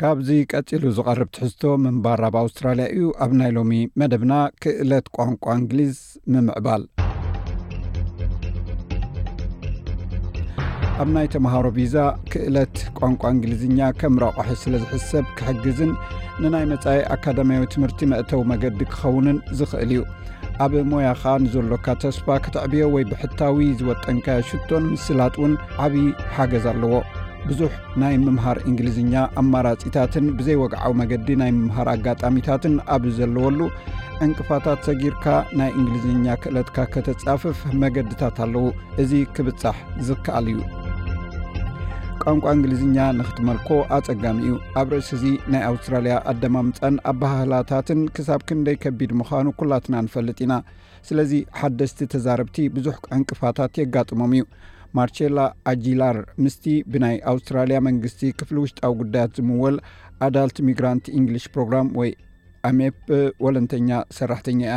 ካብዚ ቀጺሉ ዝቐርብ ትሕዝቶ ምንባር ኣብ ኣውስትራልያ እዩ ኣብ ናይ ሎሚ መደብና ክእለት ቋንቋ እንግሊዝ ምምዕባል ኣብ ናይ ተምሃሮ ቪዛ ክእለት ቋንቋ እንግሊዝኛ ከም ረቑሒ ስለ ዝሕሰብ ክሕግዝን ንናይ መጻኢ ኣካዳምያዊ ትምህርቲ መእተዊ መገዲ ክኸውንን ዝኽእል እዩ ኣብ ሞያኻ ንዘሎካ ተስፋ ከተዕብዮ ወይ ብሕታዊ ዝወጠንካዮ ሽቶን ምስላጥ እውን ዓብዪ ሓገዝ ኣለዎ ብዙሕ ናይ ምምሃር እንግሊዝኛ ኣማራጺታትን ብዘይወግዓዊ መገዲ ናይ ምምሃር ኣጋጣሚታትን ኣብ ዘለወሉ ዕንቅፋታት ሰጊርካ ናይ እንግሊዝኛ ክእለትካ ከተጻፍፍ መገድታት ኣለዉ እዚ ክብጻሕ ዝከኣል እዩ ቋንቋ እንግሊዝኛ ንክትመልኮ ኣፀጋሚ እዩ ኣብ ርእሲ እዚ ናይ ኣውስትራልያ ኣደማምፀን ኣባህህላታትን ክሳብ ክንደይ ከቢድ ምዃኑ ኩላትና ንፈልጥ ኢና ስለዚ ሓደስቲ ተዛረብቲ ብዙሕ ዕንቅፋታት የጋጥሞም እዩ ማርቸላ ኣጂላር ምስቲ ብናይ ኣውስትራልያ መንግስቲ ክፍሊ ውሽጣዊ ጉዳያት ዝምወል ኣዳልት ሚግራንት እንግሊሽ ፕሮግራም ወይ ኣሜፕ ወለንተኛ ሰራሕተኛ እያ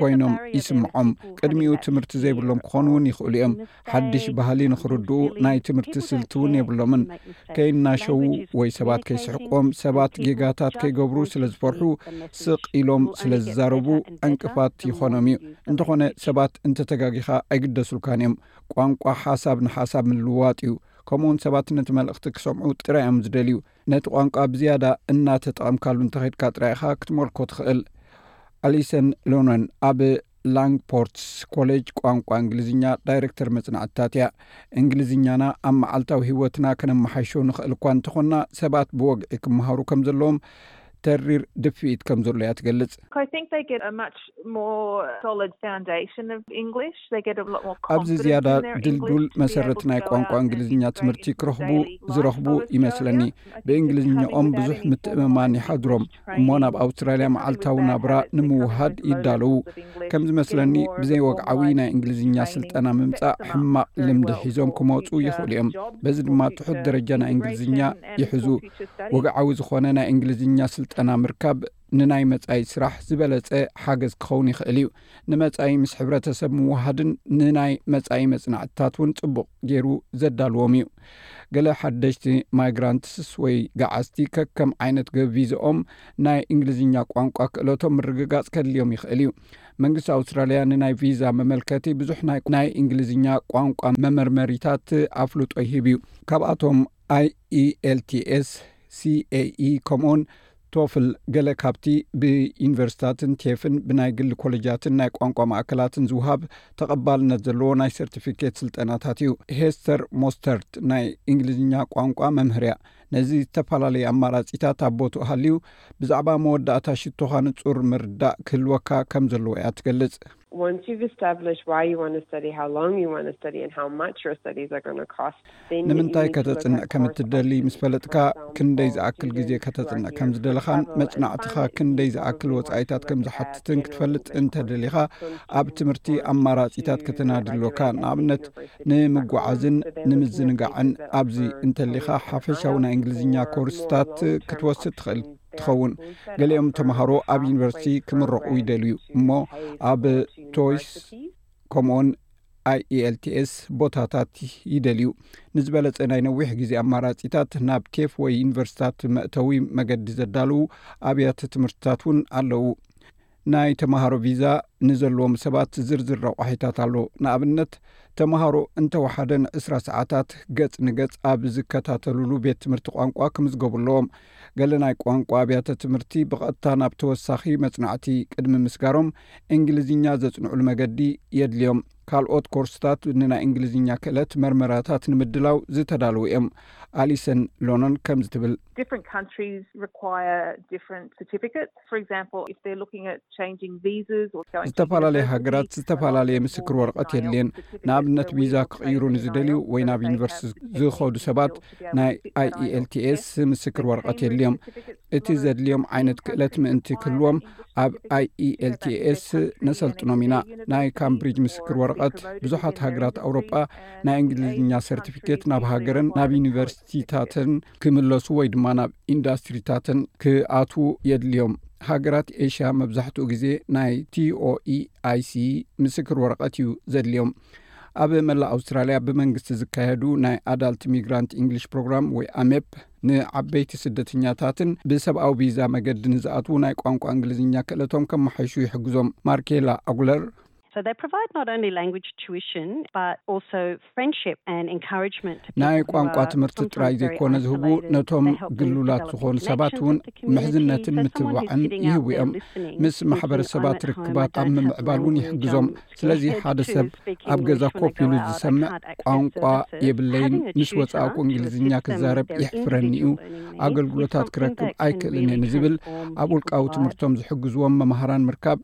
ኮይኖም ይስምዖም ቅድሚኡ ትምህርቲ ዘይብሎም ክኾኑ እውን ይኽእሉ እዮም ሓድሽ ባህሊ ንክርድኡ ናይ ትምህርቲ ስልቲ እውን የብሎምን ከይናሸዉ ወይ ሰባት ከይስሕቆም ሰባት ጌጋታት ከይገብሩ ስለ ዝፈርሑ ስቅ ኢሎም ስለ ዝዛረቡ ዕንቅፋት ይኾኖም እዩ እንተኾነ ሰባት እንተተጋጊኻ ኣይግደሱልካን እዮም ቋንቋ ሓሳብ ንሓሳብ ምልዋጥ እዩ ከምኡውን ሰባት ነቲ መልእኽቲ ክሰምዑ ጥራይ እዮም ዝደልዩ ነቲ ቋንቋ ብዝያዳ እናተጠቐምካሉ እንተኸድካ ጥራይ ኢኻ ክትመልኮ ትኽእል። ኣሊሰን ሎነን ኣብ ላንግፖርትስ ኮሌጅ ቋንቋ እንግሊዝኛ ዳይረክተር መጽናዕትታት እያ። እንግሊዝኛና ኣብ መዓልታዊ ህይወትና ከነመሓይሾ ንኽእል እኳ እንተኾንና፣ ሰባት ብወግዒ ክመሃሩ ከም ዘለዎም ተሪር ድፍኢት ከም ዘሎ እያ ትገልጽ። ኣብዚ ዝያዳ ድልዱል መሰረት ናይ ቋንቋ እንግሊዝኛ ትምህርቲ ክረኽቡ ዝረኽቡ ይመስለኒ። ብእንግሊዝኛኦም ብዙሕ ምትእምማን ይሓድሮም እሞ ናብ ኣውስትራልያ መዓልታዊ ናብራ ንምውሃድ ይዳለዉ። ከም ዝመስለኒ ብዘይ ወግዓዊ ናይ እንግሊዝኛ ስልጠና ምምጻእ ሕማቕ ልምዲ ሒዞም ክመጹ ይኽእሉ እዮም። በዚ ድማ ትሑት ደረጃ ናይ እንግሊዝኛ ይሕዙ። ወግዓዊ ዝኾነ ናይ እንግሊዝኛ ስልጠና ምርካብ ንናይ መጻኢ ስራሕ ዝበለጸ ሓገዝ ክኸውን ይኽእል እዩ። ንመጻኢ ምስ ሕብረተሰብ ምውሃድን ንናይ መጻኢ መጽናዕትታት እውን ጽቡቕ ገይሩ ዘዳልዎም እዩ። ገለ ሓደሽቲ ማይግራንትስ ወይ ገዓዝቲ ከከም ዓይነት ገብ ቪዝኦም ናይ እንግሊዝኛ ቋንቋ ክእለቶም ምርግጋጽ ከድልዮም ይኽእል እዩ። መንግስቲ ኣውስትራልያ ንናይ ቪዛ መመልከቲ ብዙሕ ናይ ናይ እንግሊዝኛ ቋንቋ መመርመሪታት ኣፍልጦ ይህብ እዩ። ካብኣቶም IELTS፣ CAE፣ ከምኡውን ቶፍል ገለ ካብቲ ብዩኒቨርሲታትን ቴፍን ብናይ ግሊ ኮለጃትን ናይ ቋንቋ ማእከላትን ዝውሃብ ተቐባልነት ዘለዎ ናይ ሰርቲፊኬት ስልጠናታት እዩ። ሄስተር ሞስተርት ናይ እንግሊዝኛ ቋንቋ መምህር እያ። ነዚ ዝተፈላለዩ ኣማራጺታት ኣብ ቦትኡ ሃልዩ ብዛዕባ መወዳእታ ሽቶኻ ንጹር ምርዳእ ክህልወካ ከም ዘለዎ እያ ትገልጽ። Once you've established why you want to study, how long you want to study and how much your studies are going to cost, then ንምንታይ ከተጽንዕ ከም እትደሊ ምስ ፈለጥካ ክንደይ ዝኣክል ግዜ ከተጽንዕ ከም ዝደለኻን መጽናዕትኻ ክንደይ ዝኣክል ወጻኢታት ከም ዝሓትትን ክትፈልጥ እንተደሊኻ ኣብ ትምህርቲ ኣማራጺታት ከተናዲ ኣሎካ ንኣብነት ንምጓዓዝን ንምዝንጋዕን ኣብዚ እንተሊኻ ሓፈሻዊ ናይ እንግሊዝኛ ኮርስታት ክትወስድ ትኽእል ትኸውን ገሊኦም ተምሃሮ ኣብ ዩኒቨርሲቲ ክምረቑ ይደልዩ እሞ ኣብ ቶይስ ከምኡውን ኣይኤልቲኤስ ቦታታት ይደልዩ ንዝበለፀ ናይ ነዊሕ ግዜ ኣማራፂታት ናብ ቴፍ ወይ ዩኒቨርሲታት መእተዊ መገዲ ዘዳልዉ ኣብያተ ትምህርትታት እውን ኣለዉ ናይ ተምሃሮ ቪዛ ንዘለዎም ሰባት ዝርዝር ረቋሒታት ኣሎ። ንኣብነት ተምሃሮ እንተ ወሓደ ን ዕስራ ሰዓታት ገጽ ንገጽ ኣብ ዝከታተሉሉ ቤት ትምህርቲ ቋንቋ ክምዝገቡ ኣለዎም። ገለ ናይ ቋንቋ ኣብያተ ትምህርቲ ብቐጥታ ናብ ተወሳኺ መጽናዕቲ ቅድሚ ምስጋሮም እንግሊዝኛ ዘጽንዑሉ መገዲ የድልዮም። ካልኦት ኮርስታት ንናይ እንግሊዝኛ ክእለት መርመራታት ንምድላው ዝተዳለዉ እዮም። ኣሊሰን ሎኖን ከምዚ ትብል። ዝተፈላለያ ሃገራት ዝተፈላለየ ምስክር ወረቐት የድልየን ንኣብነት ቪዛ ክቕይሩ ንዝደልዩ ወይ ናብ ዩኒቨርስቲ ዝኸዱ ሰባት ናይ ኣይኤልቲኤስ ምስክር ወረቐት የድልዮም እቲ ዘድልዮም ዓይነት ክእለት ምእንቲ ክህልዎም ኣብ ኣይኤልቲኤስ ነሰልጥኖም ኢና ናይ ካምብሪጅ ምስክር ወረቐት ብዙሓት ሃገራት ኣውሮጳ ናይ እንግሊዝኛ ሰርቲፊኬት ናብ ሃገርን ናብ ዩኒቨርስትታትን ክምለሱ ወይ ድማ ናብ ኢንዳስትሪታተን ክኣትዉ የድልዮም። ሃገራት ኤሽያ መብዛሕትኡ ግዜ ናይ TOEIC ምስክር ወረቐት እዩ ዘድልዮም። ኣብ መላእ ኣውስትራልያ ብመንግስቲ ዝካየዱ ናይ ኣዳልት ሚግራንት ኢንግሊሽ ፕሮግራም ወይ ኣሜፕ ንዓበይቲ ስደተኛታትን ብሰብኣዊ ቪዛ መገዲ ንዝኣትዉ ናይ ቋንቋ እንግሊዝኛ ክእለቶም ከመሓይሹ ይሕግዞም። ማርኬላ ኣጉለር፣ ናይ ቋንቋ ትምህርቲ ጥራይ ዘይኮነ ዝህቡ ነቶም ግሉላት ዝኾኑ ሰባት እውን ምሕዝነትን ምትብባዕን ይህቡ እዮም ምስ ማሕበረሰባት ርክባት ኣብ ምምዕባል እውን ይሕግዞም ስለዚ ሓደ ሰብ ኣብ ገዛ ኮፍ ኢሉ ዝሰምዕ ቋንቋ የብለይን ምስ ወፃእኩ እንግሊዝኛ ክዛረብ የሕፍረኒ እዩ ኣገልግሎታት ክረክብ ኣይክእልን እየ ንዝብል ኣብ ውልቃዊ ትምህርቶም ዝሕግዝዎም መምሃራን ምርካብ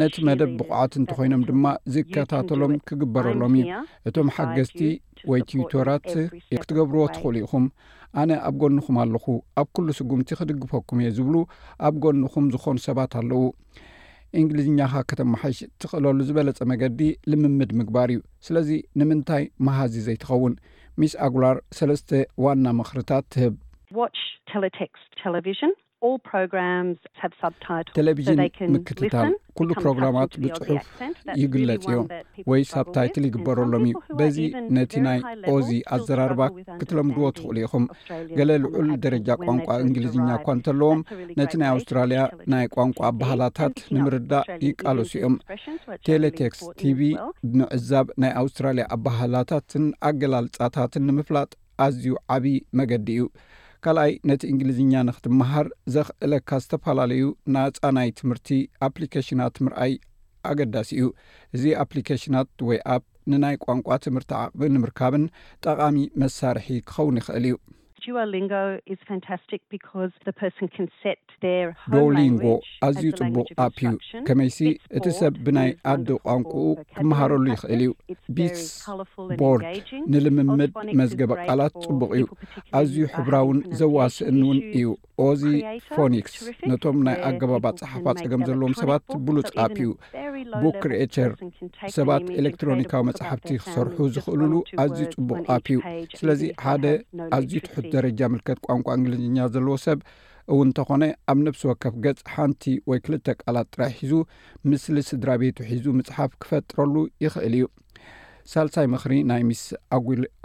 ነቲ መደብ ብቑዓት እንተኾይኖም ድማ ዝከታተሎም ክግበረሎም እዩ። እቶም ሓገዝቲ ወይ ቲዩቶራት ክትገብርዎ ትኽእሉ ኢኹም። ኣነ ኣብ ጎንኹም ኣለኹ፣ ኣብ ኩሉ ስጉምቲ ክድግፈኩም እየ ዝብሉ ኣብ ጎንኹም ዝኾኑ ሰባት ኣለዉ። እንግሊዝኛኻ ከተመሓይሽ እትኽእለሉ ዝበለጸ መገዲ ልምምድ ምግባር እዩ። ስለዚ ንምንታይ መሃዚ ዘይትኸውን? ሚስ ኣጉላር ሰለስተ ዋና ምኽርታት ትህብ። ቴሌቪዥን ምክትታል ኩሉ ፕሮግራማት ብፅሑፍ ይግለፅ እዮም ወይ ሳብታይትል ይግበረሎም እዩ በዚ ነቲ ናይ ኦዚ ኣዘራርባ ክትለምድዎ ትኽእሉ ኢኹም ገለ ልዑል ደረጃ ቋንቋ እንግሊዝኛ እኳ እንተለዎም ነቲ ናይ ኣውስትራልያ ናይ ቋንቋ ኣባህላታት ንምርዳእ ይቃለሱ እዮም ቴሌቴክስ ቲቪ ብምዕዛብ ናይ ኣውስትራልያ ኣባህላታትን ኣገላልፃታትን ንምፍላጥ ኣዝዩ ዓቢ መገዲ እዩ። ካልኣይ ነቲ እንግሊዝኛ ንክትመሃር ዘኽእለካ ዝተፈላለዩ ናጻ ናይ ትምህርቲ ኣፕሊከሽናት ምርኣይ ኣገዳሲ እዩ። እዚ ኣፕሊከሽናት ወይ ኣፕ ንናይ ቋንቋ ትምህርቲ ዓቕሚ ንምርካብን ጠቓሚ መሳርሒ ክኸውን ይኽእል እዩ። Duolingo is fantastic because the person can set ዶሊንጎ ኣዝዩ ጽቡቕ ኣፕ እዩ ከመይሲ እቲ ሰብ ብናይ ኣደ ቋንቁኡ ክመሃረሉ ይኽእል እዩ ቢትስ ቦርድ ንልምምድ መዝገበ ቃላት ጽቡቕ እዩ ኣዝዩ ሕብራውን ዘዋስእን እውን እዩ ኦዚ ፎኒክስ ነቶም ናይ ኣገባባ ጸሓፋ ጸገም ዘለዎም ሰባት ብሉጽ ኣፕ እዩ ቡክ ክርኤቸር ሰባት ኤሌክትሮኒካዊ መጽሕፍቲ ክሰርሑ ዝኽእልሉ ኣዝዩ ጽቡቕ ኣፕ እዩ ስለዚ ሓደ ኣዝዩ ትሑት ደረጃ ምልከት ቋንቋ እንግሊዝኛ ዘለዎ ሰብ እውን እንተኾነ ኣብ ነብሲ ወከፍ ገጽ ሓንቲ ወይ ክልተ ቃላት ጥራይ ሒዙ ምስሊ ስድራ ቤቱ ሒዙ ምጽሓፍ ክፈጥረሉ ይኽእል እዩ። ሳልሳይ ምኽሪ ናይ ሚስ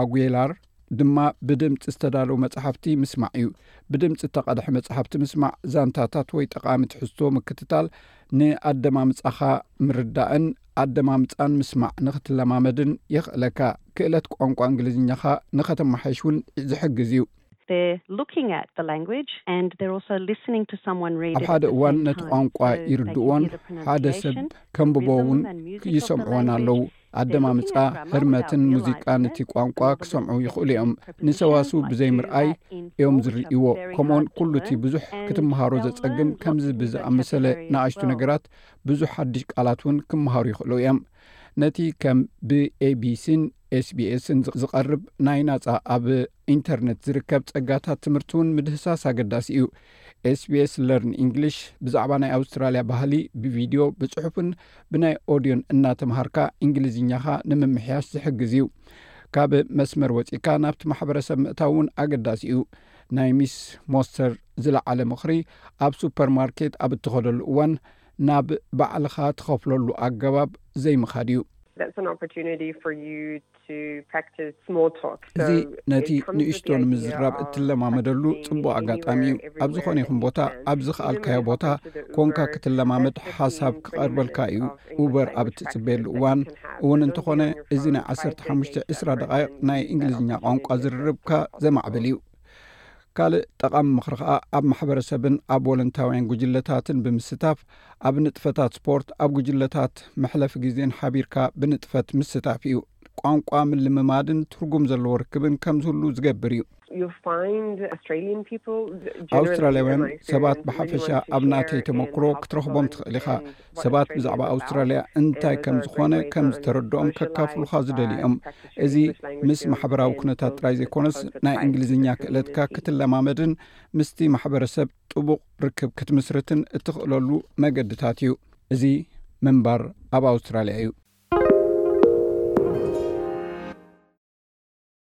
ኣጉየላር ድማ ብድምጺ ዝተዳለዉ መጽሓፍቲ ምስማዕ እዩ። ብድምጺ እተቐድሐ መጽሓፍቲ ምስማዕ፣ ዛንታታት ወይ ጠቓሚ ትሕዝቶ ምክትታል፣ ንኣደማምጻኻ ምርዳእን ኣደማምጻን ምስማዕ ንኽትለማመድን የኽእለካ። ክእለት ቋንቋ እንግሊዝኛኻ ንኸተመሓይሽ እውን ዝሕግዝ እዩ። They're looking at the language and they're also listening to someone read it at the same time. ኣብ ሓደ እዋን ነቲ ቋንቋ ይርድእዎን ሓደ ሰብ ከንብቦ እውን ይሰምዕዎን ኣለዉ። ኣደማምጻ፣ ህርመትን ሙዚቃን እቲ ቋንቋ ክሰምዑ ይኽእሉ እዮም። ንሰዋስው ብዘይ ምርኣይ እዮም ዝርእይዎ። ከምኡውን ኩሉ እቲ ብዙሕ ክትመሃሮ ዘጸግም ከምዚ ብዝኣመሰለ ንኣሽቱ ነገራት ብዙሕ ሓድሽ ቃላት እውን ክመሃሩ ይኽእሉ እዮም። ነቲ ከም ብኤቢሲን ኤስቢኤስን ዝቐርብ ናይ ናጻ ኣብ ኢንተርነት ዝርከብ ጸጋታት ትምህርቲ እውን ምድህሳስ ኣገዳሲ እዩ። SBS Learn English ብዛዕባ ናይ ኣውስትራልያ ባህሊ ብቪድዮ፣ ብጽሑፍን ብናይ ኦድዮን እናተምሃርካ እንግሊዝኛኻ ንምምሕያሽ ዝሕግዝ እዩ። ካብ መስመር ወጺእካ ናብቲ ማሕበረሰብ ምእታው እውን ኣገዳሲ እዩ። ናይ ሚስ ሞስተር ዝለዓለ ምኽሪ ኣብ ሱፐርማርኬት ኣብ እትኸደሉ እዋን ናብ ባዕልኻ ትኸፍለሉ ኣገባብ ዘይምኻድ እዩ። That's an opportunity for you እዚ ነቲ ንእሽቶ ንምዝራብ እትለማመደሉ ጽቡቕ ኣጋጣሚ እዩ ኣብ ዝኾነ ይኹን ቦታ ኣብ ዝኸኣልካዮ ቦታ ኮንካ ክትለማመድ ሓሳብ ክቐርበልካ እዩ ኡበር ኣብ እትጽበየሉ እዋን እውን እንተኾነ እዚ ናይ 15 20 ደቓይቕ ናይ እንግሊዝኛ ቋንቋ ዝርርብካ ዘማዕብል እዩ ካልእ ጠቓሚ ምኽሪ ከኣ ኣብ ማሕበረሰብን ኣብ ወለንታውያን ጉጅለታትን ብምስታፍ ኣብ ንጥፈታት ስፖርት ኣብ ጉጅለታት መሕለፊ ግዜን ሓቢርካ ብንጥፈት ምስታፍ እዩ። ቋንቋ ምልምማድን ትርጉም ዘለዎ ርክብን ከም ዝህሉ ዝገብር እዩ። ኣውስትራልያውያን ሰባት ብሓፈሻ ኣብ ናተይ ተመክሮ ክትረኽቦም ትኽእል ኢኻ። ሰባት ብዛዕባ ኣውስትራልያ እንታይ ከም ዝኾነ ከም ዝተረድኦም ከካፍሉኻ ዝደልዩ እዮም። እዚ ምስ ማሕበራዊ ኩነታት ጥራይ ዘይኮነስ ናይ እንግሊዝኛ ክእለትካ ክትለማመድን ምስቲ ማሕበረሰብ ጥቡቕ ርክብ ክትምስርትን እትኽእለሉ መገድታት እዩ። እዚ ምንባር ኣብ ኣውስትራልያ እዩ።